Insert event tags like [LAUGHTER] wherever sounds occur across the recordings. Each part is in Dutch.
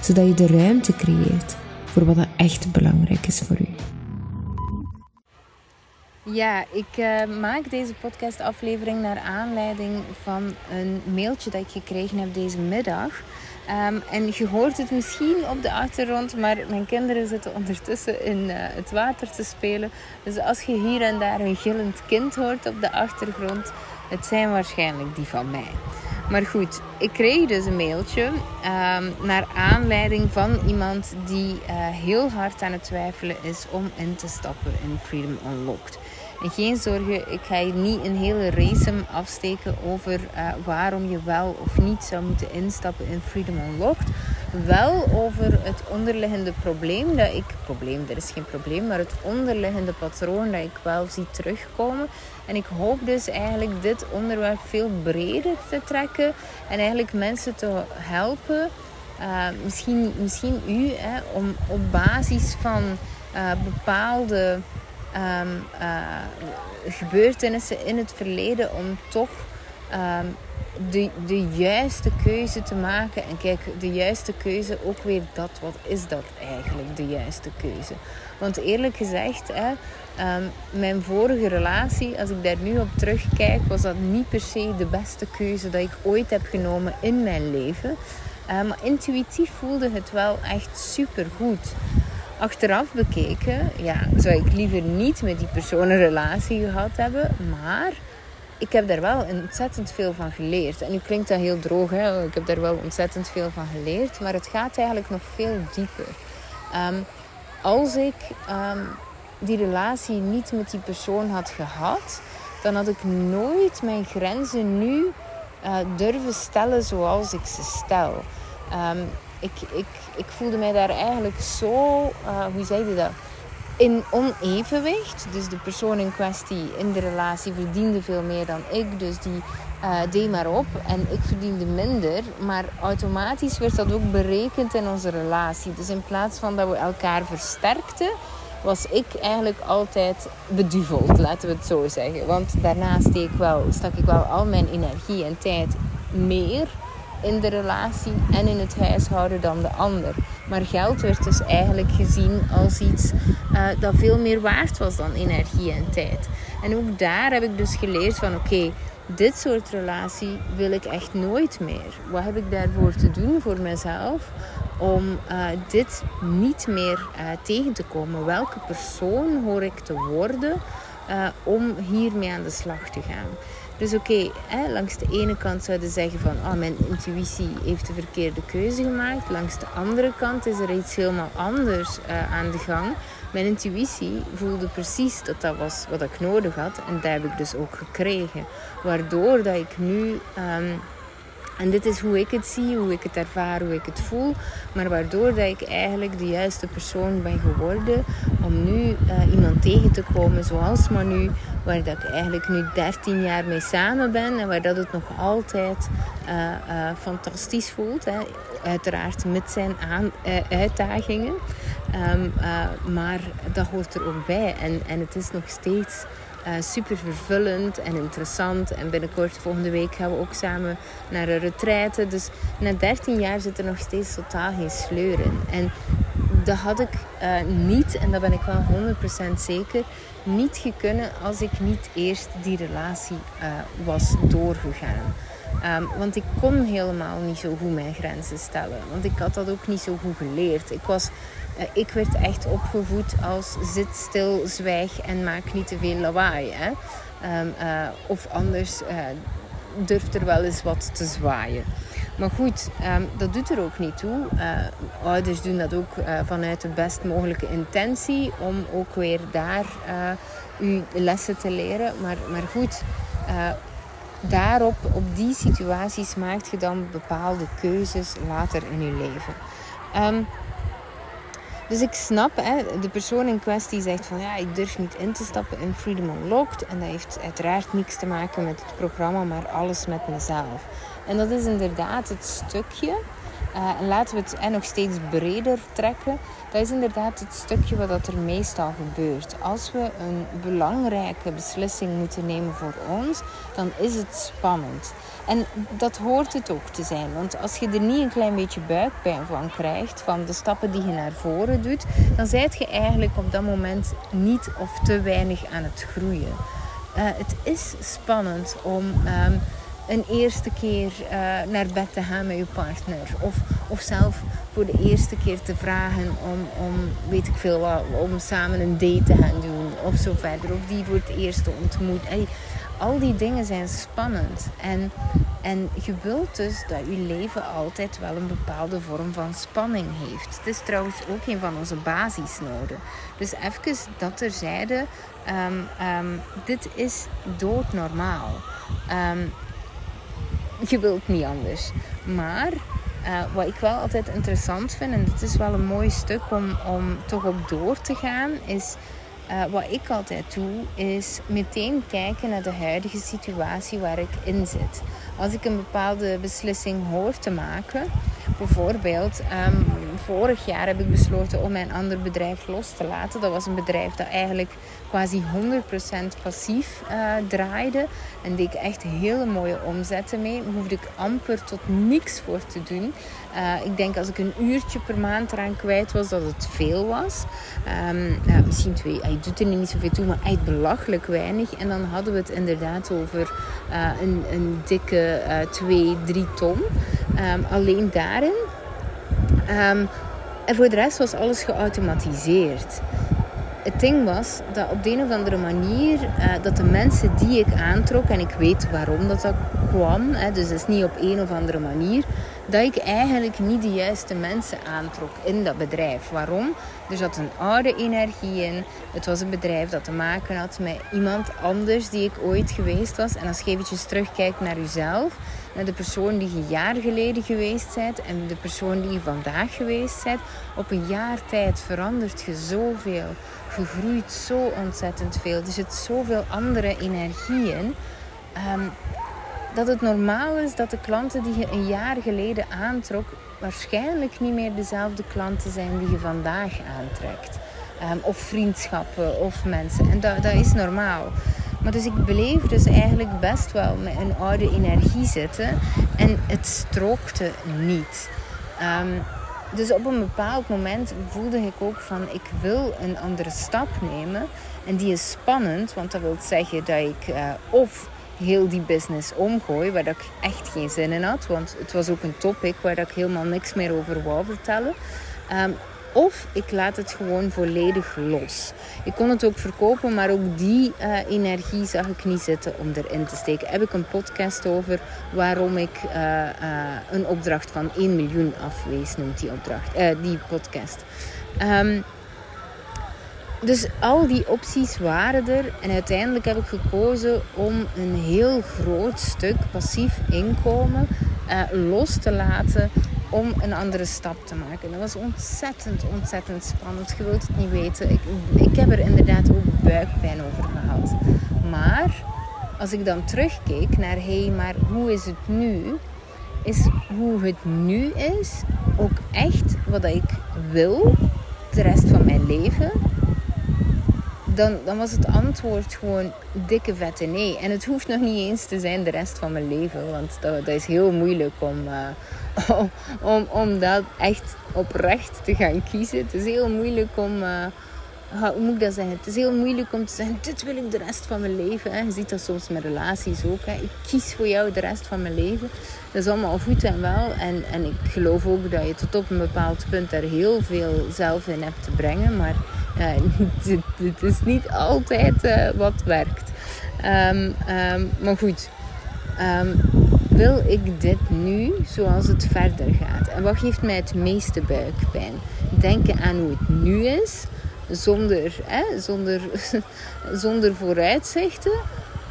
zodat je de ruimte creëert voor wat er echt belangrijk is voor u. Ja, ik uh, maak deze podcastaflevering naar aanleiding van een mailtje dat ik gekregen heb deze middag. Um, en je hoort het misschien op de achtergrond, maar mijn kinderen zitten ondertussen in uh, het water te spelen. Dus als je hier en daar een gillend kind hoort op de achtergrond, het zijn waarschijnlijk die van mij. Maar goed, ik kreeg dus een mailtje um, naar aanleiding van iemand die uh, heel hard aan het twijfelen is om in te stappen in Freedom Unlocked. En geen zorgen, ik ga je niet een hele race afsteken over uh, waarom je wel of niet zou moeten instappen in Freedom Unlocked. Wel over het onderliggende probleem dat ik, probleem, er is geen probleem, maar het onderliggende patroon dat ik wel zie terugkomen. En ik hoop dus eigenlijk dit onderwerp veel breder te trekken en eigenlijk mensen te helpen. Uh, misschien, misschien u, hè, om op basis van uh, bepaalde um, uh, gebeurtenissen in het verleden om toch um, de, de juiste keuze te maken. En kijk, de juiste keuze, ook weer dat, wat is dat eigenlijk, de juiste keuze? Want eerlijk gezegd, hè, um, mijn vorige relatie, als ik daar nu op terugkijk, was dat niet per se de beste keuze dat ik ooit heb genomen in mijn leven. Uh, maar intuïtief voelde het wel echt super goed achteraf bekeken, ja, zou ik liever niet met die persoon een relatie gehad hebben. Maar ik heb daar wel ontzettend veel van geleerd. En nu klinkt dat heel droog, hè? ik heb daar wel ontzettend veel van geleerd. Maar het gaat eigenlijk nog veel dieper. Ehm, als ik ehm, die relatie niet met die persoon had gehad, dan had ik nooit mijn grenzen nu uh, durven stellen zoals ik ze stel. Um, ik, ik, ik voelde mij daar eigenlijk zo, uh, hoe zei dat? In onevenwicht. Dus de persoon in kwestie in de relatie verdiende veel meer dan ik. Dus die uh, deed maar op. En ik verdiende minder. Maar automatisch werd dat ook berekend in onze relatie. Dus in plaats van dat we elkaar versterkten, was ik eigenlijk altijd beduveld, laten we het zo zeggen. Want daarna wel, stak ik wel al mijn energie en tijd meer in de relatie en in het huishouden dan de ander. Maar geld werd dus eigenlijk gezien als iets uh, dat veel meer waard was dan energie en tijd. En ook daar heb ik dus geleerd van oké, dit soort relatie wil ik echt nooit meer. Wat heb ik daarvoor te doen voor mezelf om uh, dit niet meer uh, tegen te komen? Welke persoon hoor ik te worden om hiermee aan de slag te gaan? Dus oké, langs de ene kant zouden zeggen van oh, mijn intuïtie heeft de verkeerde keuze gemaakt. Langs de andere kant is er iets helemaal anders uh, aan de gang. Mijn intuïtie voelde precies dat dat was wat ik nodig had. En dat heb ik dus ook gekregen. Waardoor dat ik nu... Um, en dit is hoe ik het zie, hoe ik het ervaar, hoe ik het voel. Maar waardoor dat ik eigenlijk de juiste persoon ben geworden om nu uh, iemand tegen te komen zoals Manu. Waar dat ik eigenlijk nu 13 jaar mee samen ben. En waar dat het nog altijd uh, uh, fantastisch voelt. Hè. Uiteraard met zijn aan, uitdagingen. Um, maar dat hoort er ook bij. En, en het is nog steeds uh, super vervullend en interessant. En binnenkort, volgende week, gaan we ook samen naar een retraite. Dus na 13 jaar zit er nog steeds totaal geen sleur in. En dat had ik uh, niet, en dat ben ik wel 100% zeker, niet gekunnen als ik niet eerst die relatie uh, was doorgegaan. Um, want ik kon helemaal niet zo goed mijn grenzen stellen. Want ik had dat ook niet zo goed geleerd. Ik was ik werd echt opgevoed als zit stil, zwijg en maak niet te veel lawaai. Hè? Um, uh, of anders uh, durft er wel eens wat te zwaaien. Maar goed, um, dat doet er ook niet toe. ouders doen dat ook vanuit de best mogelijke intentie om ook weer daar uw lessen te leren. Maar, maar goed, daarop, op die situaties maakt je dan bepaalde keuzes later in je leven. Um, Dus ik snap, hè, de persoon in kwestie zegt van ja, ik durf niet in te stappen in Freedom Unlocked. En dat heeft uiteraard niks te maken met het programma, maar alles met mezelf. En dat is inderdaad het stukje uh, en laten we het en nog steeds breder trekken. Dat is inderdaad het stukje wat er meestal gebeurt. Als we een belangrijke beslissing moeten nemen voor ons, dan is het spannend. En dat hoort het ook te zijn. Want als je er niet een klein beetje buikpijn van krijgt, van de stappen die je naar voren doet, dan zijt je eigenlijk op dat moment niet of te weinig aan het groeien. Uh, het is spannend om um, een eerste keer uh, naar bed te gaan met je partner. Of, of zelf voor de eerste keer te vragen om, om, weet ik veel wat, om samen een date te gaan doen. Of zo verder. Of die voor het eerst te ontmoeten. al die dingen zijn spannend. En, en je wilt dus dat je leven altijd wel een bepaalde vorm van spanning heeft. Het is trouwens ook een van onze basisnoden. Dus even dat terzijde. Um, um, dit is doodnormaal. Um, je wilt niet anders. Maar uh, wat ik wel altijd interessant vind, en het is wel een mooi stuk om, om toch op door te gaan, is uh, wat ik altijd doe, is meteen kijken naar de huidige situatie waar ik in zit. Als ik een bepaalde beslissing hoor te maken, bijvoorbeeld, um, vorig jaar heb ik besloten om mijn ander bedrijf los te laten. Dat was een bedrijf dat eigenlijk quasi 100% passief uh, draaide. En deed ik echt hele mooie omzetten mee. Hoefde ik amper tot niks voor te doen. Uh, ik denk als ik een uurtje per maand eraan kwijt was, dat het veel was. Ja, misschien twee. Hij doet er niet zoveel toe, maar echt belachelijk weinig. En dan hadden we het inderdaad over een, een dikke 2, 3 ton. Um, alleen daarin. Um, en voor de rest was alles geautomatiseerd het ding was dat op de een of andere manier uh, dat de mensen die ik aantrok, en ik weet waarom dat, dat kwam, hè, dus het is niet op een of andere manier, dat ik eigenlijk niet de juiste mensen aantrok in dat bedrijf. Waarom? Er zat een oude energie in. Het was een bedrijf dat te maken had met iemand anders die ik ooit geweest was. En als je eventjes terugkijkt naar jezelf, naar de persoon die je jaar geleden geweest bent en de persoon die je vandaag geweest bent, op een jaar tijd verandert je zoveel. Je groeit zo ontzettend veel. Er zit zoveel andere energie in. Um, dat het normaal is dat de klanten die je een jaar geleden aantrok, waarschijnlijk niet meer dezelfde klanten zijn die je vandaag aantrekt. Um, of vriendschappen of mensen. En dat, dat is normaal. Maar dus ik beleef dus eigenlijk best wel met een oude energie zitten. En het strookte niet. Um, dus op een bepaald moment voelde ik ook van ik wil een andere stap nemen. En die is spannend, want dat wil zeggen dat ik uh, of heel die business omgooi, waar ik echt geen zin in had. Want het was ook een topic waar ik helemaal niks meer over wou vertellen. Um, of ik laat het gewoon volledig los. Ik kon het ook verkopen, maar ook die uh, energie zag ik niet zitten om erin te steken. Heb ik een podcast over waarom ik uh, uh, een opdracht van 1 miljoen afwees, noemt die, opdracht, die podcast. Um, dus al die opties waren er. En uiteindelijk heb ik gekozen om een heel groot stuk passief inkomen los te laten om een andere stap te maken. Dat was ontzettend, ontzettend spannend. Je wilt het niet weten. Ik, ik heb er inderdaad ook buikpijn over gehad. Maar als ik dan terugkeek naar hé, hey, maar hoe is het nu? Is hoe het nu is ook echt wat ik wil de rest van mijn leven? Dan, dan was het antwoord gewoon dikke vette nee. En het hoeft nog niet eens te zijn de rest van mijn leven. Want dat, dat is heel moeilijk om, [LAUGHS] uh, om, om dat echt oprecht te gaan kiezen. Het is heel moeilijk om... Uh, hoe moet ik dat zeggen? Het is heel moeilijk om te zeggen, dit wil ik de rest van mijn leven. Hè. Je ziet dat soms met relaties ook. Hè. Ik kies voor jou de rest van mijn leven. Dat is allemaal goed en wel. En, en ik geloof ook dat je tot op een bepaald punt daar heel veel zelf in hebt te brengen. Maar het [LAUGHS] is niet altijd uh, wat werkt. Um, um, maar goed, um, wil ik dit nu zoals het verder gaat? En wat geeft mij het meeste buikpijn? Denken aan hoe het nu is, zonder, zonder, [LAUGHS] zonder vooruitzichten.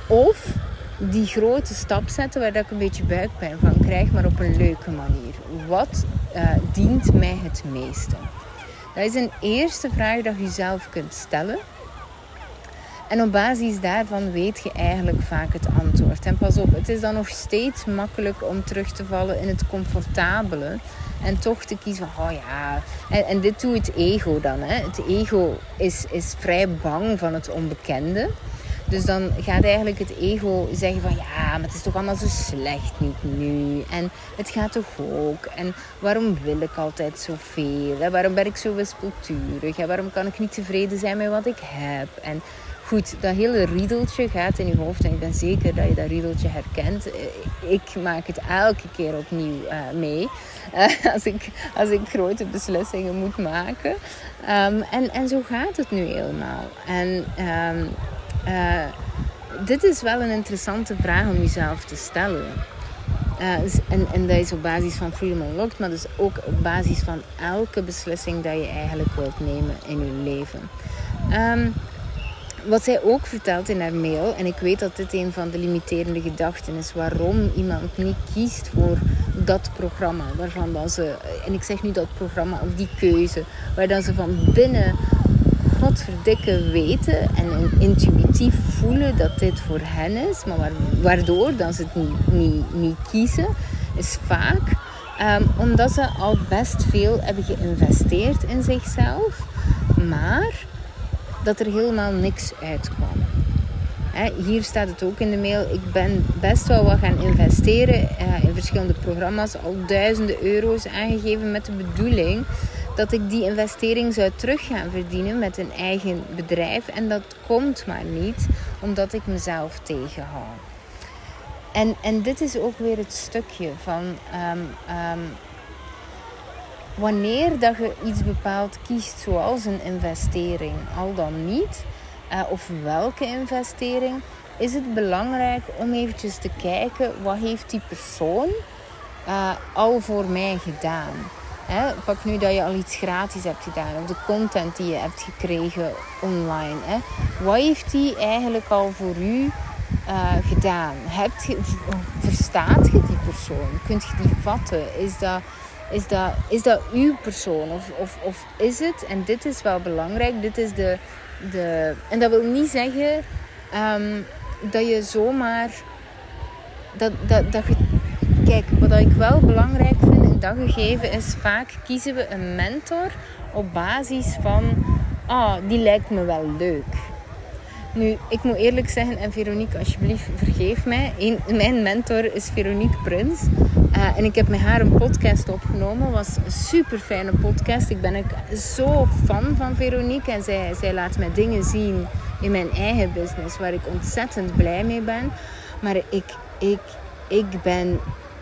Of die grote stap zetten waar ik een beetje buikpijn van krijg, maar op een leuke manier. Wat uh, dient mij het meeste? Dat is een eerste vraag dat je zelf kunt stellen. En op basis daarvan weet je eigenlijk vaak het antwoord. En pas op, het is dan nog steeds makkelijk om terug te vallen in het comfortabele. En toch te kiezen van, oh ja. En, en dit doet het ego dan. Hè. Het ego is, is vrij bang van het onbekende. Dus dan gaat eigenlijk het ego zeggen van ja, maar het is toch allemaal zo slecht niet nu. En het gaat toch ook. En waarom wil ik altijd zoveel? En waarom ben ik zo wispelturig? En waarom kan ik niet tevreden zijn met wat ik heb? En goed, dat hele riedeltje gaat in je hoofd. En ik ben zeker dat je dat riedeltje herkent. Eh, ik maak het elke keer opnieuw uh, mee. Uh, [LAUGHS] als, ik, als ik grote beslissingen moet maken. Um, en, en zo gaat het nu helemaal. En um, uh, dit is wel een interessante vraag om jezelf te stellen. Uh, en, en dat is op basis van Freedom Unlocked, maar dus ook op basis van elke beslissing dat je eigenlijk wilt nemen in je leven. Um, wat zij ook vertelt in haar mail, en ik weet dat dit een van de limiterende gedachten is, waarom iemand niet kiest voor dat programma, waarvan dan ze, en ik zeg nu dat programma of die keuze, waar dan ze van binnen godverdikke weten en intuïtief voelen dat dit voor hen is, maar waardoor dan ze het niet, niet, niet kiezen, is vaak um, omdat ze al best veel hebben geïnvesteerd in zichzelf, maar dat er helemaal niks uitkwam. hier staat het ook in de mail. Ik ben best wel wat gaan investeren uh, in verschillende programma's. Al duizenden euro's aangegeven met de bedoeling dat ik die investering zou terug gaan verdienen met een eigen bedrijf. En dat komt maar niet, omdat ik mezelf tegenhoud. En, en dit is ook weer het stukje van um, um, wanneer dat je iets bepaald kiest, zoals een investering, al dan niet, uh, of welke investering, is het belangrijk om eventjes te kijken wat heeft die persoon uh, al voor mij gedaan. Pak nu dat je al iets gratis hebt gedaan of de content die je hebt gekregen online. Hè. Wat heeft die eigenlijk al voor u uh, gedaan? Hebt verstaat je die persoon? Kunt je die vatten? Is dat, is dat, is dat uw persoon? Of, of, of is het, en dit is wel belangrijk, dit is de. de en dat wil niet zeggen um, dat je zomaar. Dat, dat, dat je, kijk, wat ik wel belangrijk vind gegeven is vaak kiezen we een mentor op basis van, ah, die lijkt me wel leuk. Nu, ik moet eerlijk zeggen, en Veronique, alsjeblieft, vergeef mij. Een, mijn mentor is Veronique Prins. Uh, en ik heb met haar een podcast opgenomen. was een super fijne podcast. Ik ben ook zo fan van Veronique. En zij, zij laat mij dingen zien in mijn eigen business waar ik ontzettend blij mee ben. Maar ik, ik, ik ben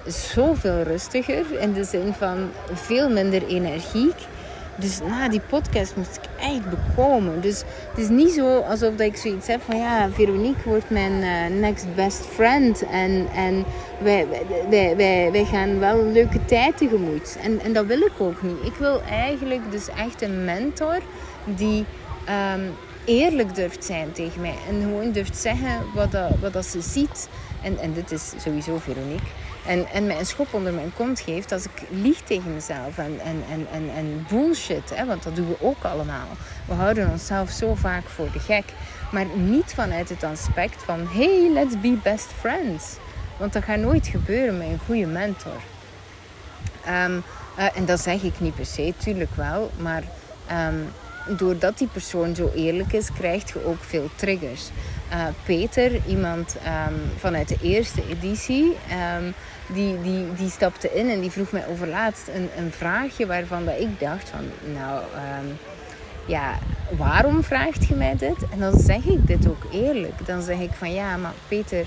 zoveel rustiger. In de zin van veel minder energiek. Dus na die podcast moest ik echt bekomen. Dus het is niet zo alsof dat ik zoiets heb van ja, Veronique wordt mijn uh, next best friend. En, en wij, wij, wij, wij gaan wel leuke tijd tegemoet. En, en dat wil ik ook niet. Ik wil eigenlijk dus echt een mentor die um, eerlijk durft zijn tegen mij. En gewoon durft zeggen wat, dat, wat dat ze ziet. En, en dit is sowieso Veronique. En, en mij een schop onder mijn kont geeft als ik lieg tegen mezelf. En, en, en, en, bullshit, hè, want dat doen we ook allemaal. We houden onszelf zo vaak voor de gek. Maar niet vanuit het aspect van... Hey, let's be best friends. Want dat gaat nooit gebeuren met een goede mentor. Um, uh, en dat zeg ik niet per se, tuurlijk wel. Maar um, doordat die persoon zo eerlijk is, krijg je ook veel triggers. Uh, Peter, iemand um, vanuit de eerste editie, die, die, die stapte in en die vroeg mij over laatst een, een vraagje waarvan dat ik dacht van, nou, um, ja, waarom vraagt je mij dit? En dan zeg ik dit ook eerlijk. Dan zeg ik van, ja, maar Peter,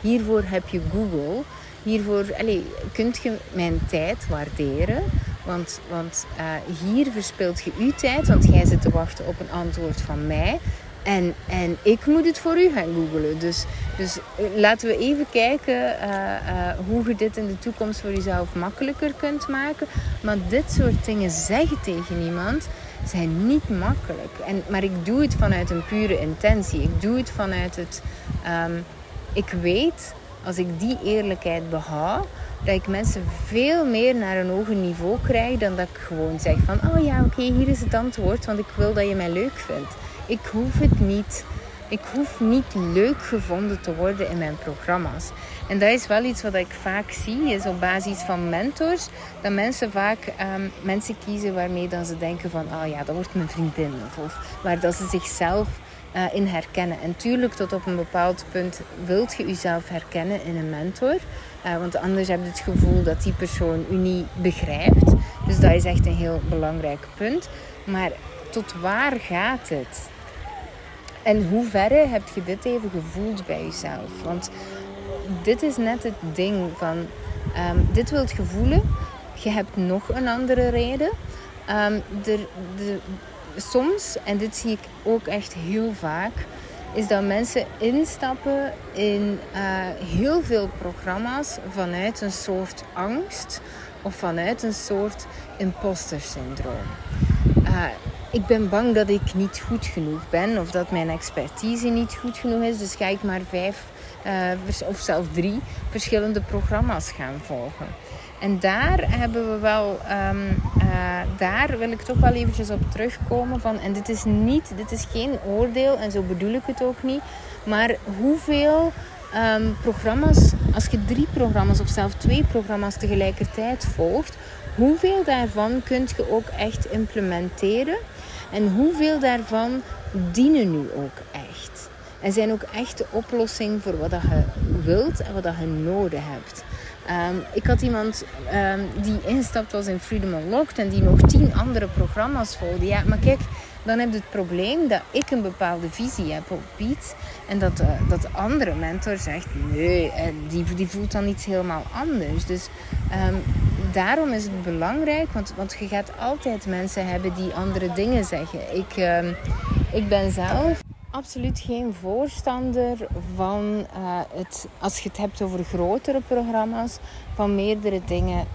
hiervoor heb je Google. Hiervoor allez, kunt je mijn tijd waarderen. Want, want uh, hier verspilt je uw tijd, want jij zit te wachten op een antwoord van mij. En, en ik moet het voor u gaan googelen. Dus, dus eh, laten we even kijken uh, uh, hoe je dit in de toekomst voor jezelf makkelijker kunt maken. Maar dit soort dingen zeggen tegen iemand zijn niet makkelijk. En, maar ik doe het vanuit een pure intentie. Ik doe het vanuit het... Um, ik weet, als ik die eerlijkheid behoud dat ik mensen veel meer naar een hoger niveau krijg dan dat ik gewoon zeg van, oh ja, oké, hier is het antwoord, want ik wil dat je mij leuk vindt. Ik hoef het niet. Ik hoef niet leuk gevonden te worden in mijn programma's. En dat is wel iets wat ik vaak zie, is op basis van mentors, dat mensen vaak um, mensen kiezen waarmee dan ze denken van, oh ja, dat wordt mijn vriendin. Of, waar dat ze zichzelf uh, in herkennen. En tuurlijk, tot op een bepaald punt wilt je jezelf herkennen in een mentor. Uh, want anders heb je het gevoel dat die persoon u niet begrijpt. Dus dat is echt een heel belangrijk punt. Maar tot waar gaat het? En hoe verre heb je dit even gevoeld bij jezelf? Want dit is net het ding van... Um, dit wilt je voelen. Je hebt nog een andere reden. De, de, soms, en dit zie ik ook echt heel vaak, is dat mensen instappen in uh, heel veel programma's vanuit een soort angst of vanuit een soort imposter syndroom. Uh, ik ben bang dat ik niet goed genoeg ben of dat mijn expertise niet goed genoeg is, dus ga ik maar vijf uh, of zelfs drie verschillende programma's gaan volgen. En daar hebben we wel, um, uh, daar wil ik toch wel eventjes op terugkomen van, en dit is niet, dit is geen oordeel en zo bedoel ik het ook niet, maar hoeveel um, programma's, als je drie programma's of zelfs twee programma's tegelijkertijd volgt, hoeveel daarvan kun je ook echt implementeren en hoeveel daarvan dienen nu ook echt. En zijn ook echt de oplossing voor wat je wilt en wat je nodig hebt. Um, ik had iemand um, die ingestapt was in Freedom Unlocked en die nog tien andere programma's volgde. Ja, maar kijk, dan heb je het probleem dat ik een bepaalde visie heb op iets en dat, uh, dat de andere mentor zegt, nee, uh, die, die voelt dan iets helemaal anders. Dus um, daarom is het belangrijk, want, want je gaat altijd mensen hebben die andere dingen zeggen. Ik, ik ben zelf absoluut geen voorstander van uh, het, als je het hebt over grotere programma's, van meerdere dingen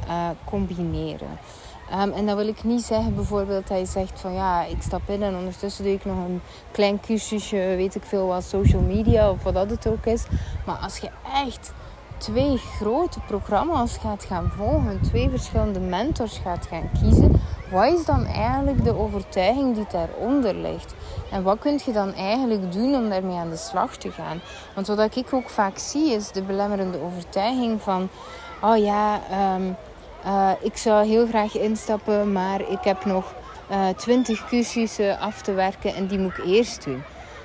combineren. Um, en dan wil ik niet zeggen bijvoorbeeld dat je zegt van ja, ik stap in en ondertussen doe ik nog een klein cursusje, weet ik veel wat, social media of wat dat het ook is. Maar als je echt twee grote programma's gaat gaan volgen, twee verschillende mentors gaat gaan kiezen, wat is dan eigenlijk de overtuiging die daaronder ligt? En wat kun je dan eigenlijk doen om daarmee aan de slag te gaan? Want wat ik ook vaak zie is de belemmerende overtuiging van: oh ja, um, uh, ik zou heel graag instappen, maar ik heb nog uh, twintig cursussen af te werken en die moet ik eerst doen.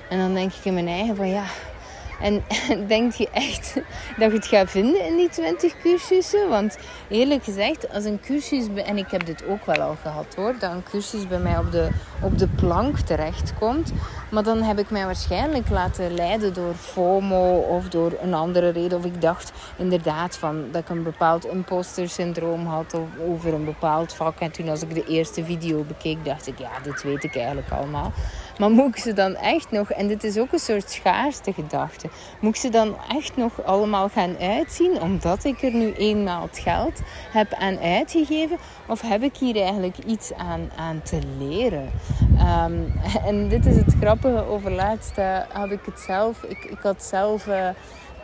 En dan denk ik in mijn eigen van ja, en, [LAUGHS] denk je echt dat je het gaat vinden in die 20 cursussen? Want eerlijk gezegd, als een cursus, en ik heb dit ook wel al gehad hoor, dat een cursus bij mij op de, op de plank terechtkomt. Maar dan heb ik mij waarschijnlijk laten leiden door FOMO of door een andere reden. Of ik dacht inderdaad van dat ik een bepaald imposter syndroom had over een bepaald vak. En toen als ik de eerste video bekeek, dacht ik, ja, dit weet ik eigenlijk allemaal. Maar moet ik ze dan echt nog, en dit is ook een soort schaarste gedachte, moet ik ze dan echt nog allemaal gaan uitzien omdat ik er nu eenmaal het geld heb aan uitgegeven? Of heb ik hier eigenlijk iets aan, aan te leren? Um, en dit is het grappige, over laatst uh, had ik het zelf, ik, ik had zelf... Uh,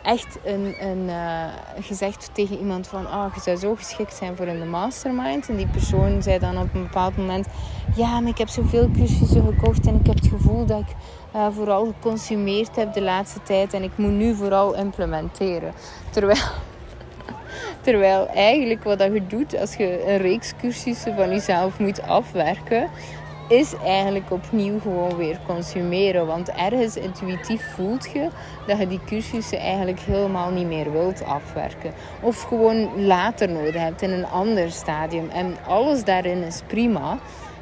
echt een, een, uh, gezegd tegen iemand van... Oh, je zou zo geschikt zijn voor de mastermind. En die persoon zei dan op een bepaald moment... Ja, maar ik heb zoveel cursussen gekocht en ik heb het gevoel dat ik uh, vooral geconsumeerd heb de laatste tijd. En ik moet nu vooral implementeren. Terwijl... [LAUGHS] Terwijl eigenlijk wat dat je doet als je een reeks cursussen van jezelf moet afwerken, is eigenlijk opnieuw gewoon weer consumeren. Want ergens intuïtief voelt je dat je die cursussen eigenlijk helemaal niet meer wilt afwerken. Of gewoon later nodig hebt in een ander stadium. En alles daarin is prima.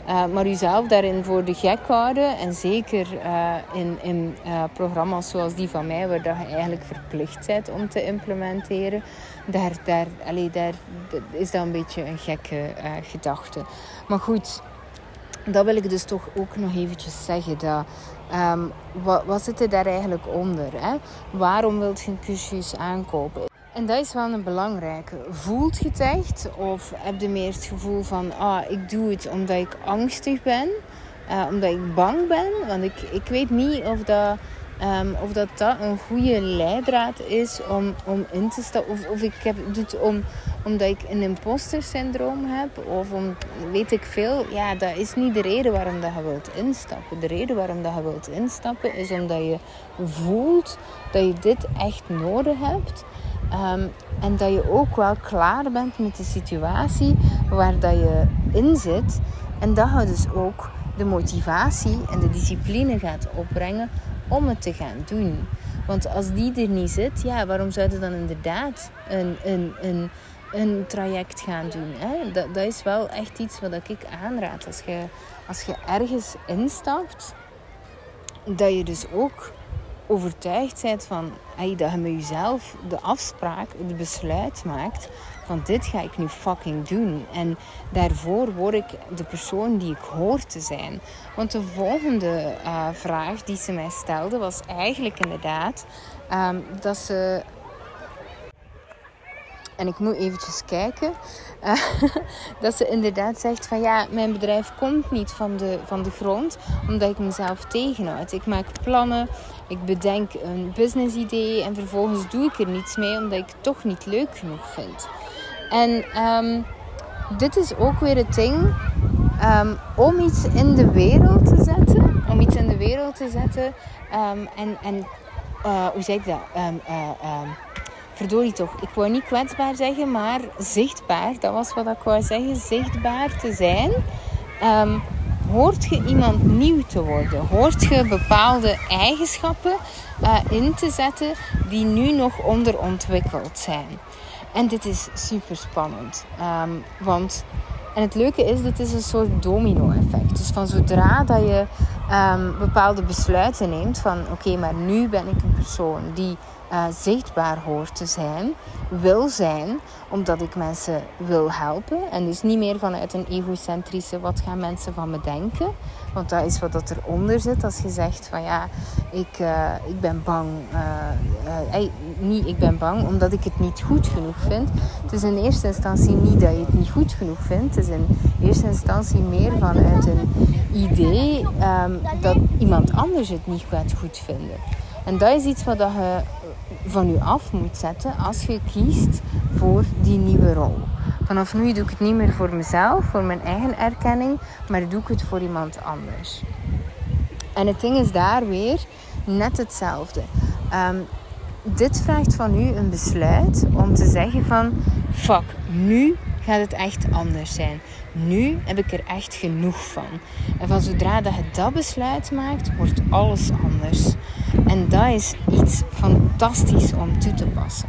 Uh, maar jezelf daarin voor de gek houden. En zeker uh, in, in uh, programma's zoals die van mij, waar dat je eigenlijk verplicht bent om te implementeren. Daar, daar, daar is dat een beetje een gekke gedachte. Maar goed, dat wil ik dus toch ook nog eventjes zeggen. Dat, um, wat, wat zit er daar eigenlijk onder? Hè? Waarom wilt je cursus aankopen? En dat is wel een belangrijke. Voelt je het echt? Of heb je meer het gevoel van... Ah, ik doe het omdat ik angstig ben. Uh, omdat ik bang ben. Want ik, ik weet niet of dat Ehm, of dat dat een goede leidraad is om, om in te stappen. Of, of ik heb het om, omdat ik een imposter syndroom heb. Of om, weet ik veel. Ja, dat is niet de reden waarom dat je wilt instappen. De reden waarom dat je wilt instappen is omdat je voelt dat je dit echt nodig hebt. Ehm, en dat je ook wel klaar bent met de situatie waar dat je in zit. En dat je dus ook de motivatie en de discipline gaat opbrengen om het te gaan doen. Want als die er niet zit, ja, waarom zou je dan inderdaad een, een, een, een traject gaan doen? Hè? Dat, dat is wel echt iets wat ik aanraad. Als je, als je ergens instapt, dat je dus ook overtuigd bent van dat je met jezelf de afspraak, het besluit maakt van dit ga ik nu fucking doen. En daarvoor word ik de persoon die ik hoor te zijn. Want de volgende uh, vraag die ze mij stelde was eigenlijk inderdaad um, dat ze en ik moet eventjes kijken. [LAUGHS] Dat ze inderdaad zegt van ja, mijn bedrijf komt niet van de, van de grond. Omdat ik mezelf tegenhoud. Ik maak plannen. Ik bedenk een business idee. En vervolgens doe ik er niets mee. Omdat ik het toch niet leuk genoeg vind. En um, dit is ook weer het ding. Um, om iets in de wereld te zetten. Om iets in de wereld te zetten. Um, en en uh, hoe zeg ik dat? Uh, verdorie toch, ik wou niet kwetsbaar zeggen, maar zichtbaar, dat was wat ik wou zeggen, zichtbaar te zijn. Hoort je iemand nieuw te worden? Hoort je bepaalde eigenschappen uh, in te zetten die nu nog onderontwikkeld zijn? En dit is super spannend, um, want en het leuke is, dit is een soort domino-effect. Dus van zodra dat je um, bepaalde besluiten neemt van oké, maar nu ben ik een persoon die uh, zichtbaar hoort te zijn, wil zijn, omdat ik mensen wil helpen. En dus niet meer vanuit een egocentrische wat gaan mensen van me denken. Want dat is wat dat eronder zit. Als je zegt van ja, ik, uh, ik ben bang. Uh, niet ik ben bang omdat ik het niet goed genoeg vind. Het is in eerste instantie niet dat je het niet goed genoeg vindt. Het is in eerste instantie meer vanuit een idee um, dat iemand anders het niet gaat goed vinden. En dat is iets wat je van je af moet zetten als je kiest voor die nieuwe rol. Vanaf nu doe ik het niet meer voor mezelf, voor mijn eigen erkenning, maar doe ik het voor iemand anders. En het ding is daar weer net hetzelfde. Um, dit vraagt van u een besluit om te zeggen van fuck, nu gaat het echt anders zijn. Nu heb ik er echt genoeg van. En van zodra dat je dat besluit maakt, wordt alles anders. En dat is iets fantastisch om toe te passen.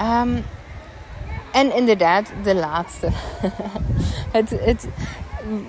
Um, en inderdaad, de laatste. [LAUGHS] het, het,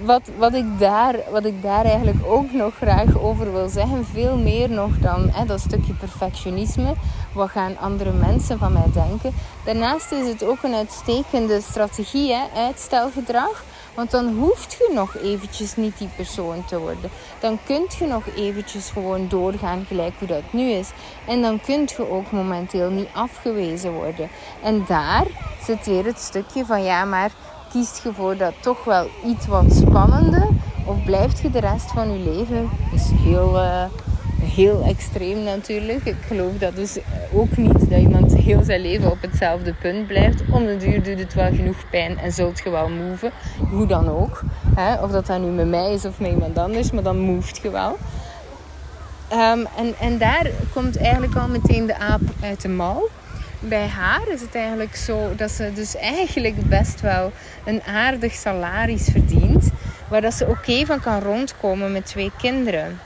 wat, wat, ik daar, wat ik daar eigenlijk ook nog graag over wil zeggen, veel meer nog dan hè, dat stukje perfectionisme. Wat gaan andere mensen van mij denken? Daarnaast is het ook een uitstekende strategie, hè, uitstelgedrag. Want dan hoeft je nog eventjes niet die persoon te worden. Dan kunt je nog eventjes gewoon doorgaan gelijk hoe dat nu is. En dan kunt je ook momenteel niet afgewezen worden. En daar zit weer het stukje van ja, maar kiest je voor dat toch wel iets wat spannende? Of blijft je de rest van je leven? is heel... Uh, heel extreem natuurlijk. Ik geloof dat dus ook niet dat iemand heel zijn leven op hetzelfde punt blijft. Om de duur doet het wel genoeg pijn en zult je wel move. Hoe dan ook. Hè? Of dat dat nu met mij is of met iemand anders, maar dan moeft je wel. Um, en, en daar komt eigenlijk al meteen de aap uit de mouw. Bij haar is het eigenlijk zo dat ze dus eigenlijk best wel een aardig salaris verdient. Waar ze oké van kan rondkomen met twee kinderen.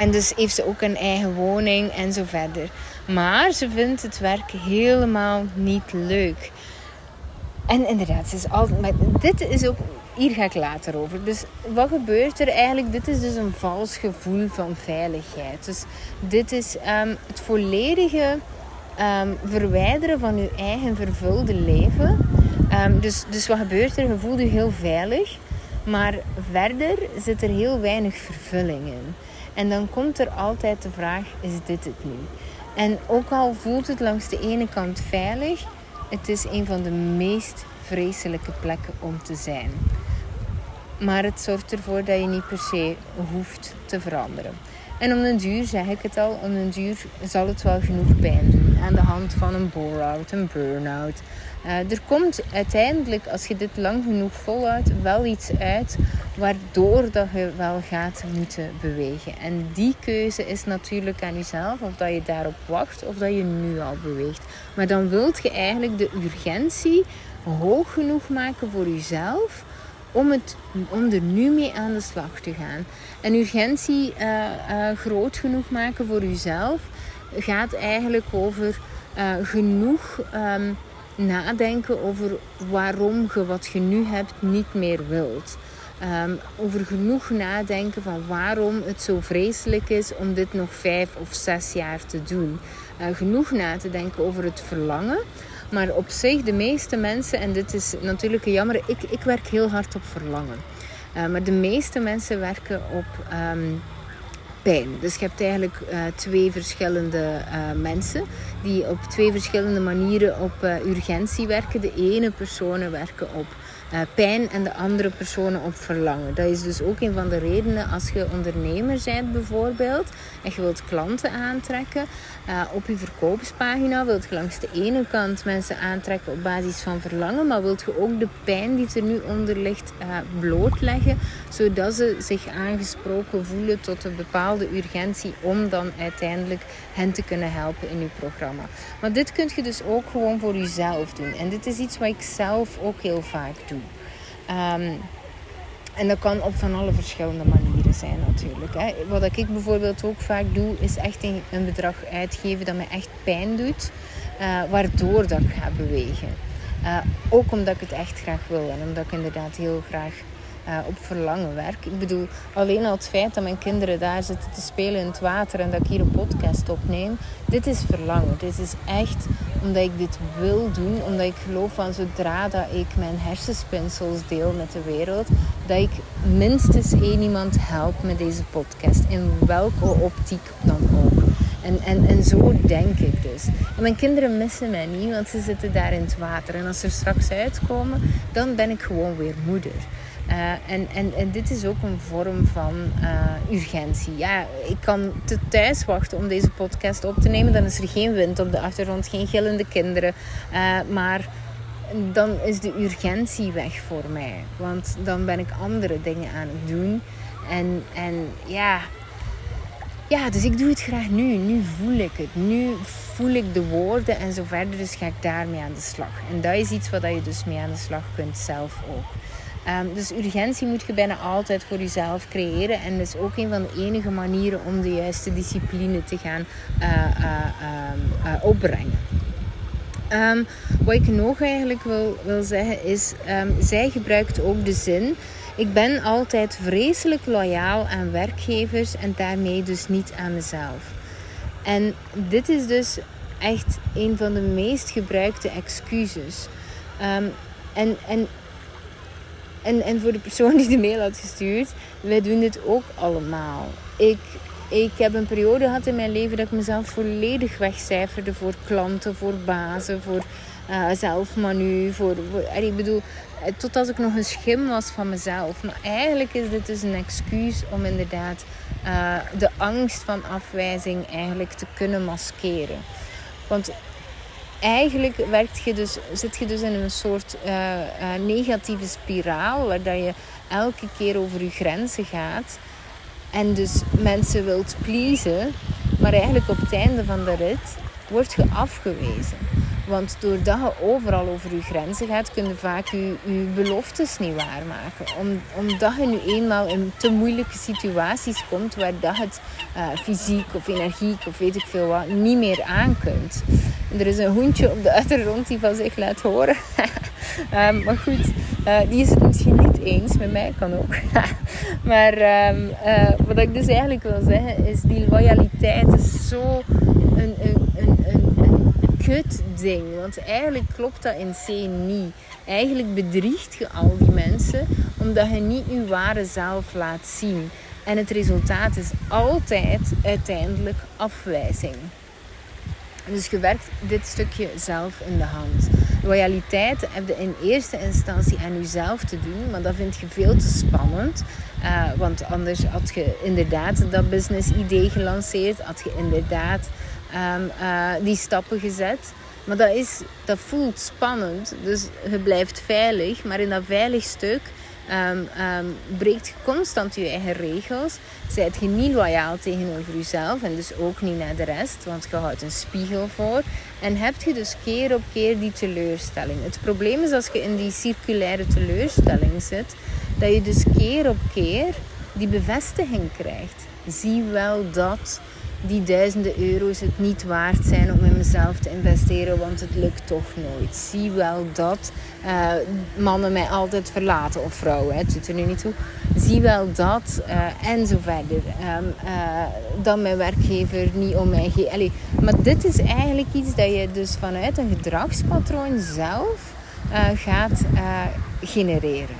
En dus heeft ze ook een eigen woning en zo verder. Maar ze vindt het werk helemaal niet leuk. En inderdaad, altijd. Dit is ook. Hier ga ik later over. Dus wat gebeurt er eigenlijk? Dit is dus een vals gevoel van veiligheid. Dus dit is um, het volledige um, verwijderen van je eigen vervulde leven. Um, dus, dus wat gebeurt er? Je voelt je heel veilig. Maar verder zit er heel weinig vervulling in. En dan komt er altijd de vraag: is dit het nu? En ook al voelt het langs de ene kant veilig, het is een van de meest vreselijke plekken om te zijn. Maar het zorgt ervoor dat je niet per se hoeft te veranderen. En om een duur, zeg ik het al, om een duur zal het wel genoeg pijn doen. Aan de hand van een bore-out, een burn-out. Uh, er komt uiteindelijk, als je dit lang genoeg volhoudt, wel iets uit waardoor dat je wel gaat moeten bewegen. En die keuze is natuurlijk aan jezelf, of dat je daarop wacht of dat je nu al beweegt. Maar dan wilt je eigenlijk de urgentie hoog genoeg maken voor jezelf om, het, om er nu mee aan de slag te gaan. En urgentie uh, uh, groot genoeg maken voor jezelf gaat eigenlijk over genoeg um, nadenken over waarom je wat je nu hebt niet meer wilt. Um, over genoeg nadenken van waarom het zo vreselijk is om dit nog vijf of zes jaar te doen. genoeg na te denken over het verlangen. Maar op zich, de meeste mensen, en dit is natuurlijk een jammer, ik, ik werk heel hard op verlangen. Uh, maar de meeste mensen werken op um, pijn. Dus je hebt eigenlijk uh, twee verschillende uh, mensen die op twee verschillende manieren op urgentie werken. De ene personen werken op pijn en de andere personen op verlangen. Dat is dus ook een van de redenen als je ondernemer bent bijvoorbeeld en je wilt klanten aantrekken uh, op je verkoopspagina, wilt je langs de ene kant mensen aantrekken op basis van verlangen, maar wilt je ook de pijn die er nu onder ligt uh, blootleggen, zodat ze zich aangesproken voelen tot een bepaalde urgentie om dan uiteindelijk hen te kunnen helpen in je programma. Maar dit kun je dus ook gewoon voor jezelf doen. En dit is iets wat ik zelf ook heel vaak doe. Um, en dat kan op van alle verschillende manieren zijn natuurlijk. Hè. Wat ik bijvoorbeeld ook vaak doe, is echt een, bedrag uitgeven dat me echt pijn doet. Uh, waardoor dat ik ga bewegen. Uh, ook omdat ik het echt graag wil en omdat ik inderdaad heel graag uh, op verlangen werk. Ik bedoel, alleen al het feit dat mijn kinderen daar zitten te spelen in het water en dat ik hier een podcast opneem, dit is verlangen. Dit is echt omdat ik dit wil doen, omdat ik geloof van zodra dat ik mijn hersenspinsels deel met de wereld, dat ik minstens één iemand help met deze podcast, in welke optiek dan ook. En, en, en zo denk ik dus. En mijn kinderen missen mij niet, want ze zitten daar in het water. En als ze er straks uitkomen, dan ben ik gewoon weer moeder. Uh, en, en, en dit is ook een vorm van uh, urgentie. Ja, ik kan te thuis wachten om deze podcast op te nemen. Dan is er geen wind op de achtergrond, geen gillende kinderen. Uh, maar dan is de urgentie weg voor mij. Want dan ben ik andere dingen aan het doen. En, en ja, ja, dus ik doe het graag nu. Nu voel ik het. Nu voel ik de woorden en zo verder. Dus ga ik daarmee aan de slag. En dat is iets wat je dus mee aan de slag kunt zelf ook. Um, dus urgentie moet je bijna altijd voor jezelf creëren. En dat is ook een van de enige manieren om de juiste discipline te gaan uh, uh, uh, opbrengen. Um, wat ik nog eigenlijk wil, wil zeggen is, zij gebruikt ook de zin. Ik ben altijd vreselijk loyaal aan werkgevers en daarmee dus niet aan mezelf. En dit is dus echt een van de meest gebruikte excuses. En, en en, en voor de persoon die de mail had gestuurd, wij doen dit ook allemaal. Ik, ik heb een periode gehad in mijn leven dat ik mezelf volledig wegcijferde voor klanten, voor bazen, voor uh, zelfmanu. Voor, voor, ik bedoel, eh, totdat ik nog een schim was van mezelf. Maar eigenlijk is dit dus een excuus om inderdaad uh, de angst van afwijzing eigenlijk te kunnen maskeren. Want eigenlijk werkt je dus, zit je dus in een soort uh, uh, negatieve spiraal waar dat je elke keer over je grenzen gaat en dus mensen wilt pleasen, maar eigenlijk op het einde van de rit word je afgewezen. Want doordat je overal over je grenzen gaat, kun je vaak je, beloftes niet waarmaken. Om, omdat je nu eenmaal in te moeilijke situaties komt waar dat het uh, fysiek of energiek of weet ik veel wat niet meer aan kunt. er is een hoentje op de achtergrond die van zich laat horen. um, [LAUGHS] maar goed, uh, die is het misschien niet eens met mij, kan ook. [LAUGHS] maar um, uh, wat ik dus eigenlijk wil zeggen is, die loyaliteit is zo een, een, een, een ding. Want eigenlijk klopt dat in C niet. Eigenlijk bedriegt je al die mensen omdat je niet je ware zelf laat zien. En het resultaat is altijd uiteindelijk afwijzing. Dus je werkt dit stukje zelf in de hand. Loyaliteit heb je in eerste instantie aan jezelf te doen, maar dat vind je veel te spannend. Uh, want anders had je inderdaad dat business idee gelanceerd, had je inderdaad um, uh, die stappen gezet. Maar dat, is, dat voelt spannend, dus je blijft veilig. Maar in dat veilig stuk um, um, breekt je constant je eigen regels. Zijt je niet loyaal tegenover jezelf en dus ook niet naar de rest, want je houdt een spiegel voor. En heb je dus keer op keer die teleurstelling. Het probleem is als je in die circulaire teleurstelling zit, dat je dus keer op keer die bevestiging krijgt. Zie wel dat die duizenden euro's het niet waard zijn om in mezelf te investeren, want het lukt toch nooit. Zie wel dat uh, mannen mij altijd verlaten, of vrouwen, het doet er nu niet toe. Zie wel dat, uh, en zo verder. Um, uh, dat mijn werkgever niet om mij geeft. Maar dit is eigenlijk iets dat je dus vanuit een gedragspatroon zelf gaat genereren.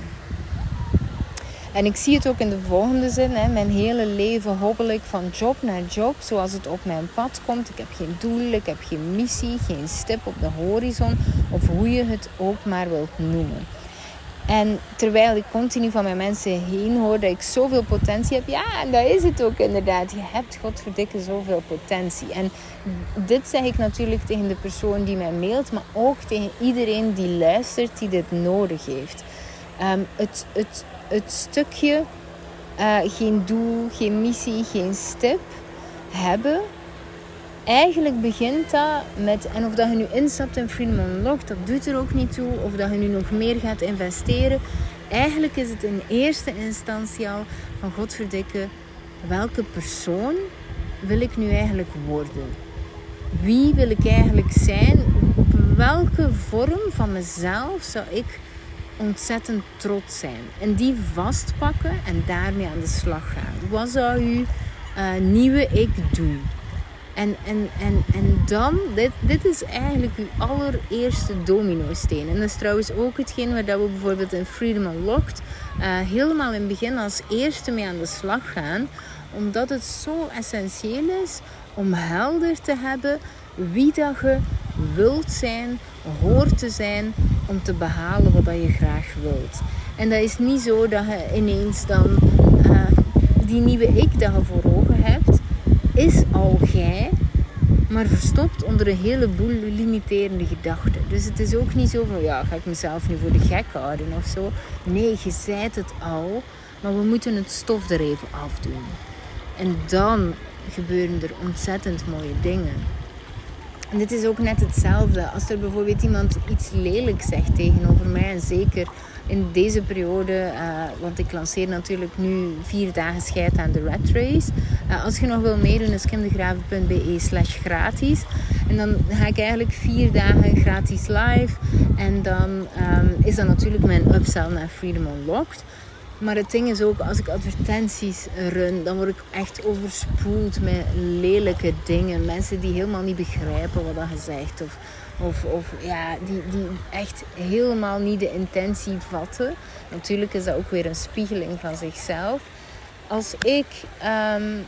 En ik zie het ook in de volgende zin. Hè. Mijn hele leven hobbel ik van job naar job zoals het op mijn pad komt. Ik heb geen doel, ik heb geen missie, geen stip op de horizon. Of hoe je het ook maar wilt noemen. En terwijl ik continu van mijn mensen heen hoor dat ik zoveel potentie heb. Ja, en dat is het ook inderdaad. Je hebt godverdikke zoveel potentie. En dit zeg ik natuurlijk tegen de persoon die mij mailt. Maar ook tegen iedereen die luistert, die dit nodig heeft. Um, het, het, het stukje uh, geen doel, geen missie, geen stip hebben. Eigenlijk begint dat met, en of dat je nu instapt in Freedom Unlocked, dat doet er ook niet toe. Of dat je nu nog meer gaat investeren. Eigenlijk is het in eerste instantie al van godverdikke, welke persoon wil ik nu eigenlijk worden? Wie wil ik eigenlijk zijn? Op welke vorm van mezelf zou ik ontzettend trots zijn. En die vastpakken en daarmee aan de slag gaan. Wat zou u uh, nieuwe ik doen? En, en, en, en dan, dit, dit is eigenlijk uw allereerste domino-steen. En dat is trouwens ook hetgeen waar we bijvoorbeeld in Freedom Unlocked uh, helemaal in het begin als eerste mee aan de slag gaan. Omdat het zo essentieel is om helder te hebben wie dat je wilt zijn, hoort te zijn om te behalen wat je graag wilt. En dat is niet zo dat je ineens dan uh, die nieuwe ik dat je voor ogen hebt, is al jij, maar verstopt onder een heleboel limiterende gedachten. Dus het is ook niet zo van, ja, ga ik mezelf nu voor de gek houden of zo. Nee, je zijt het al, maar we moeten het stof er even afdoen. En dan gebeuren er ontzettend mooie dingen. En dit is ook net hetzelfde. Als er bijvoorbeeld iemand iets lelijks zegt tegenover mij, en zeker in deze periode, uh, want ik lanceer natuurlijk nu vier dagen scheid aan de Red Race. Uh, als je nog wil meedoen, is kimdegraven.be slash gratis. En dan ga ik eigenlijk vier dagen gratis live. En dan um, is dat natuurlijk mijn upsell naar Freedom Unlocked. Maar het ding is ook, als ik advertenties run, dan word ik echt overspoeld met lelijke dingen. Mensen die helemaal niet begrijpen wat je zegt. Of, of, of ja, die, die echt helemaal niet de intentie vatten. Natuurlijk is dat ook weer een spiegeling van zichzelf. Als ik um,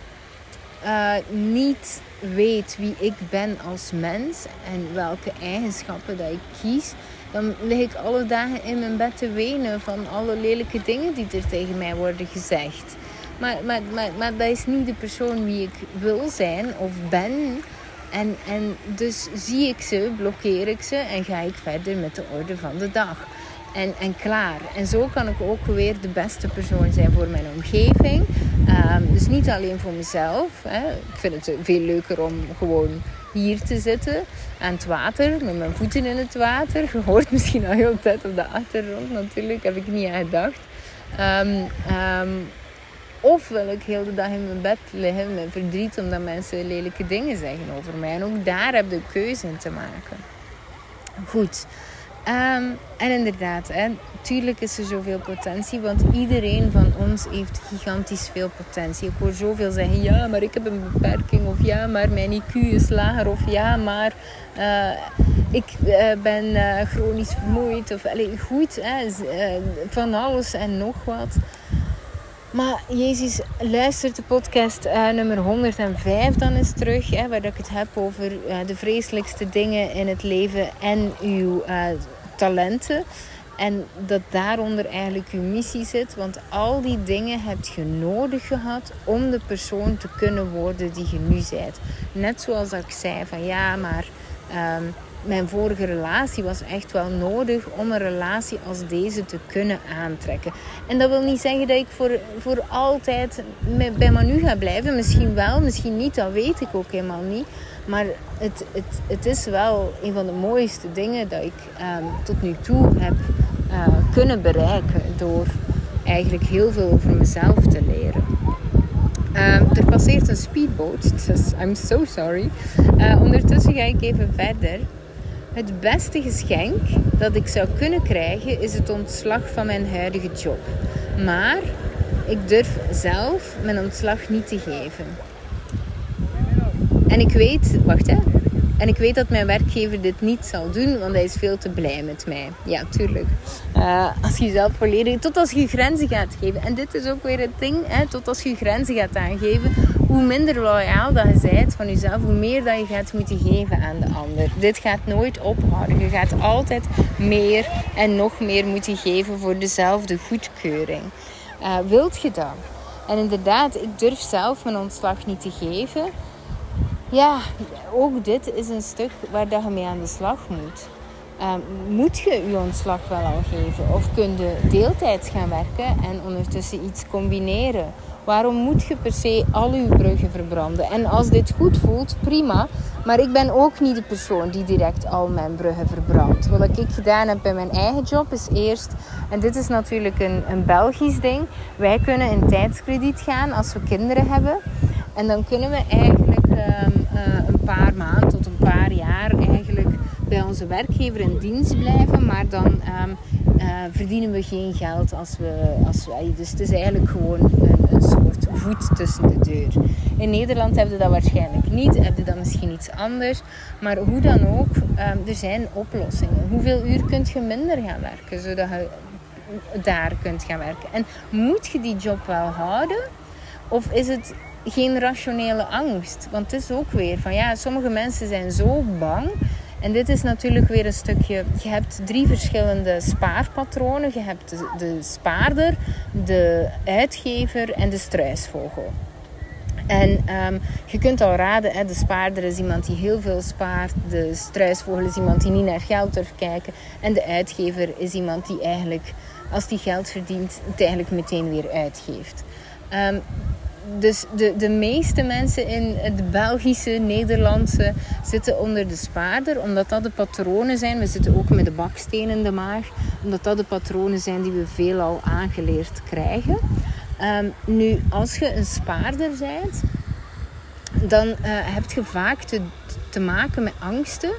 uh, niet weet wie ik ben als mens en welke eigenschappen dat ik kies, dan lig ik alle dagen in mijn bed te wenen van alle lelijke dingen die er tegen mij worden gezegd. Maar, maar, maar, maar dat is niet de persoon wie ik wil zijn of ben. En, en dus zie ik ze, blokkeer ik ze en ga ik verder met de orde van de dag. En, en klaar. En zo kan ik ook weer de beste persoon zijn voor mijn omgeving. Um, dus niet alleen voor mezelf. Hè. Ik vind het veel leuker om gewoon hier te zitten aan het water, met mijn voeten in het water. Je hoort misschien al heel de tijd op de achtergrond natuurlijk, heb ik niet aan gedacht. Um, of wil ik heel de dag in mijn bed liggen met verdriet omdat mensen lelijke dingen zeggen over mij. En ook daar heb je keuze in te maken. Goed. Um, en inderdaad, hè, tuurlijk is er zoveel potentie, want iedereen van ons heeft gigantisch veel potentie. Ik hoor zoveel zeggen, ja, maar ik heb een beperking, of ja, maar mijn IQ is lager, of ja, maar uh, ik uh, ben uh, chronisch vermoeid, of allez, goed, hè, van alles en nog wat. Maar Jezus luistert de podcast uh, nummer 105 dan eens terug. Hè, waar ik het heb over de vreselijkste dingen in het leven en uw talenten. En dat daaronder eigenlijk uw missie zit. Want al die dingen heb je nodig gehad om de persoon te kunnen worden die je nu bent. Net zoals ik zei van ja, maar um, mijn vorige relatie was echt wel nodig om een relatie als deze te kunnen aantrekken. En dat wil niet zeggen dat ik voor, voor altijd bij Manu ga blijven. Misschien wel, misschien niet, dat weet ik ook helemaal niet. Maar het, het, het is wel een van de mooiste dingen dat ik um, tot nu toe heb uh, kunnen bereiken. Door eigenlijk heel veel over mezelf te leren. Um, er passeert een speedboot, dus I'm so sorry. Uh, ondertussen ga ik even verder. Het beste geschenk dat ik zou kunnen krijgen is het ontslag van mijn huidige job. Maar ik durf zelf mijn ontslag niet te geven. En ik weet, wacht hè. En ik weet dat mijn werkgever dit niet zal doen, want hij is veel te blij met mij. Ja, tuurlijk. Uh, als je jezelf volledig, tot als je grenzen gaat geven. En dit is ook weer het ding, hè, tot als je grenzen gaat aangeven, hoe minder loyaal dat je bent van jezelf, hoe meer dat je gaat moeten geven aan de ander. Dit gaat nooit ophouden. Je gaat altijd meer en nog meer moeten geven voor dezelfde goedkeuring. Uh, wilt je dat? En inderdaad, ik durf zelf mijn ontslag niet te geven. Ja, ook dit is een stuk waar dat je mee aan de slag moet. Uh, moet je je ontslag wel al geven? Of kun je deeltijds gaan werken en ondertussen iets combineren? Waarom moet je per se al je bruggen verbranden? En als dit goed voelt, prima. Maar ik ben ook niet de persoon die direct al mijn bruggen verbrandt. Wat ik gedaan heb bij mijn eigen job is eerst, en dit is natuurlijk een, een Belgisch ding, wij kunnen in tijdskrediet gaan als we kinderen hebben. En dan kunnen we eigenlijk een paar maanden tot een paar jaar eigenlijk bij onze werkgever in dienst blijven. Maar dan um, uh, verdienen we geen geld als we, als we. Dus het is eigenlijk gewoon een, een soort voet tussen de deur. In Nederland hebben we dat waarschijnlijk niet, hebben dat misschien iets anders. Maar hoe dan ook, um, er zijn oplossingen. Hoeveel uur kunt je minder gaan werken zodat je daar kunt gaan werken? En moet je die job wel houden? Of is het geen rationele angst? Want het is ook weer van ja, sommige mensen zijn zo bang en dit is natuurlijk weer een stukje. Je hebt drie verschillende spaarpatronen. Je hebt de, de spaarder, de uitgever en de struisvogel. En um, je kunt al raden, hè, de spaarder is iemand die heel veel spaart. De struisvogel is iemand die niet naar geld durft kijken. En de uitgever is iemand die eigenlijk, als die geld verdient, het eigenlijk meteen weer uitgeeft. Um, dus de, de meeste mensen in het Belgische, Nederlandse zitten onder de spaarder, omdat dat de patronen zijn. We zitten ook met de baksteen in de maag, omdat dat de patronen zijn die we veelal aangeleerd krijgen. Um, nu, als je een spaarder bent, dan uh, heb je vaak te, te maken met angsten.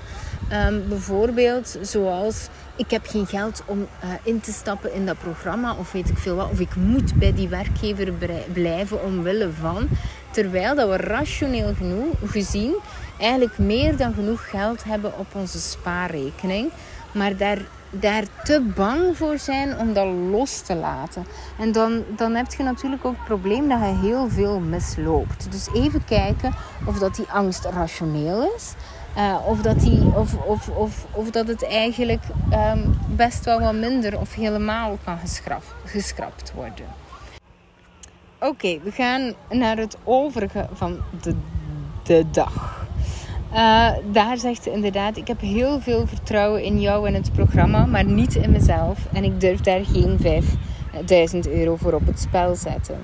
Um, bijvoorbeeld zoals ik heb geen geld om uh, in te stappen in dat programma of weet ik veel wat. Of ik moet bij die werkgever blijven omwille van. Terwijl dat we rationeel genoeg gezien eigenlijk meer dan genoeg geld hebben op onze spaarrekening. Maar daar, daar te bang voor zijn om dat los te laten. En dan, dan heb je natuurlijk ook het probleem dat je heel veel misloopt. Dus even kijken of dat die angst rationeel is. Uh, of, dat die, of, of, of, of dat het eigenlijk um, best wel wat minder of helemaal kan geschrapt worden. Oké, we gaan naar het overige van de, de dag. Uh, daar zegt ze inderdaad: Ik heb heel veel vertrouwen in jou en het programma, maar niet in mezelf. En ik durf daar geen 5000 euro voor op het spel zetten.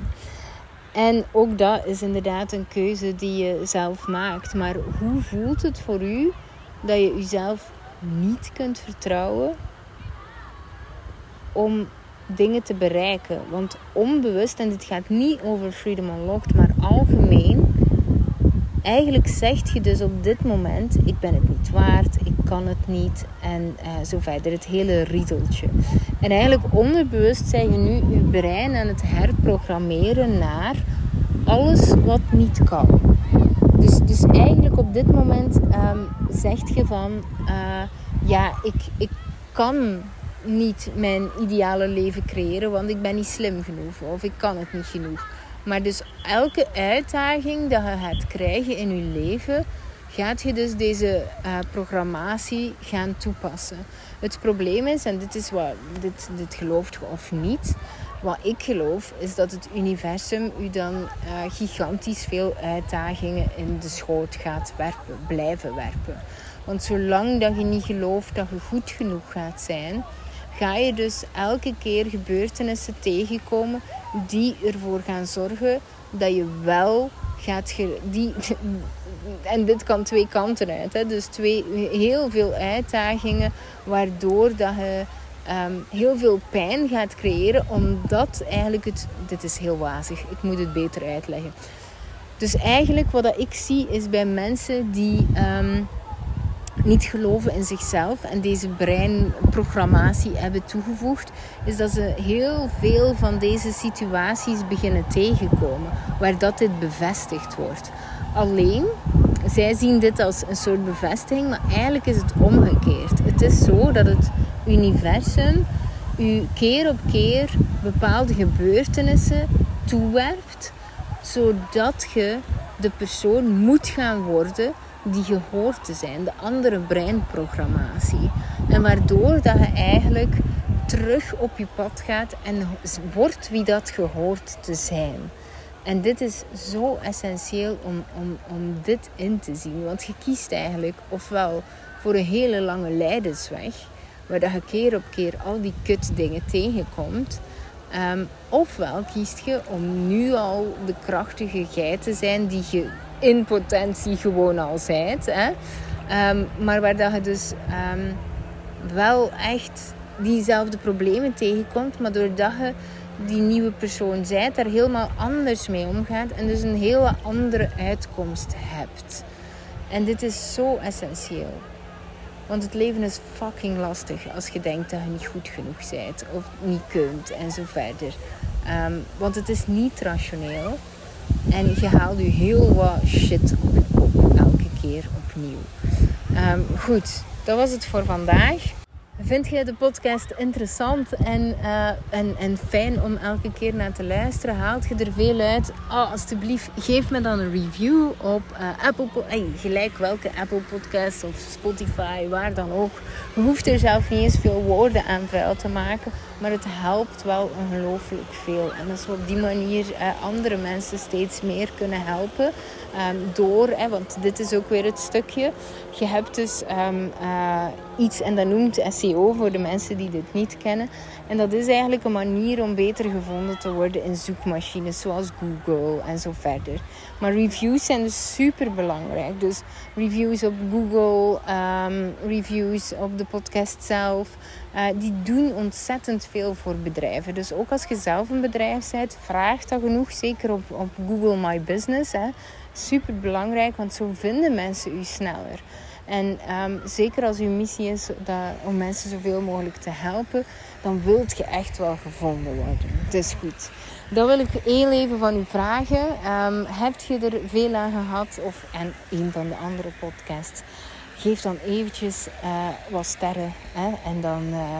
En ook dat is inderdaad een keuze die je zelf maakt. Maar hoe voelt het voor u dat je jezelf niet kunt vertrouwen om dingen te bereiken? Want onbewust, en dit gaat niet over Freedom Unlocked, maar algemeen, eigenlijk zegt je dus op dit moment: ik ben het niet waard, ik kan het niet en uh, zo verder. Het hele riedeltje. En eigenlijk onderbewust zijn je nu je brein aan het herprogrammeren naar alles wat niet kan. Dus, dus eigenlijk op dit moment um, zegt je van: uh, ja, ik, ik kan niet mijn ideale leven creëren, want ik ben niet slim genoeg of ik kan het niet genoeg. Maar dus elke uitdaging dat je gaat krijgen in je leven, gaat je dus deze uh, programmatie gaan toepassen. Het probleem is, en dit is wat, dit, dit gelooft je of niet, wat ik geloof, is dat het universum u dan uh, gigantisch veel uitdagingen in de schoot gaat werpen, blijven werpen. Want zolang dat je niet gelooft dat je goed genoeg gaat zijn, ga je dus elke keer gebeurtenissen tegenkomen die ervoor gaan zorgen dat je wel gaat. Die, [LAUGHS] en dit kan twee kanten uit. Hè? Dus twee, heel veel uitdagingen waardoor dat je ehm, heel veel pijn gaat creëren. Omdat eigenlijk het. Dit is heel wazig, ik moet het beter uitleggen. Dus eigenlijk wat dat ik zie is bij mensen die. Ehm, niet geloven in zichzelf en deze breinprogrammatie hebben toegevoegd, is dat ze heel veel van deze situaties beginnen tegenkomen, waar dat dit bevestigd wordt. Alleen, zij zien dit als een soort bevestiging, maar eigenlijk is het omgekeerd. Het is zo dat het universum u keer op keer bepaalde gebeurtenissen toewerpt, zodat je de persoon moet gaan worden die gehoord te zijn, de andere breinprogrammatie. En waardoor dat je eigenlijk terug op je pad gaat en wordt wie dat gehoord te zijn. En dit is zo essentieel om, om, om dit in te zien. Want je kiest eigenlijk ofwel voor een hele lange leidensweg, waar dat je keer op keer al die kut dingen tegenkomt. Um, ofwel kiest je om nu al de krachtige geit te zijn die je in potentie gewoon al zijt. Hè? Um, maar waar dat je dus um, wel echt diezelfde problemen tegenkomt, maar doordat je die nieuwe persoon zijt, daar helemaal anders mee omgaat en dus een hele andere uitkomst hebt. En dit is zo essentieel. Want het leven is fucking lastig als je denkt dat je niet goed genoeg bent of niet kunt en zo verder. Um, want het is niet rationeel. En je haalt je heel wat shit op elke keer opnieuw. Um, goed, dat was het voor vandaag. Vind je de podcast interessant en, uh, en, en fijn om elke keer naar te luisteren? Haalt je er veel uit? Oh, alsjeblieft, geef me dan een review op uh, Apple hey, Gelijk welke Apple podcast of Spotify, waar dan ook. Je hoeft er zelf niet eens veel woorden aan vuil te maken. Maar het helpt wel ongelooflijk veel. En als we op die manier uh, andere mensen steeds meer kunnen helpen. Um, door, want dit is ook weer het stukje. Je hebt dus um, uh, iets en dat noemt SEO voor de mensen die dit niet kennen. En dat is eigenlijk een manier om beter gevonden te worden in zoekmachines zoals Google en zo verder. Maar reviews zijn dus super belangrijk. Dus reviews op Google, um, reviews op de podcast zelf. Uh, die doen ontzettend veel voor bedrijven. Dus ook als je zelf een bedrijf bent, vraag dat genoeg. Zeker op, op Google My Business. Hè. Super belangrijk, want zo vinden mensen u sneller. En um, zeker als uw missie is dat, om mensen zoveel mogelijk te helpen, dan wilt je echt wel gevonden worden. Dus goed. Dat wil ik heel even van u vragen. Um, heb je er veel aan gehad? Of en een van de andere podcasts? Geef dan eventjes uh, wat sterren. Hè? En, dan, uh,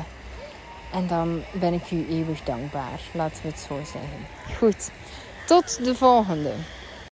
en dan ben ik u eeuwig dankbaar. Laten we het zo zeggen. Goed. Tot de volgende.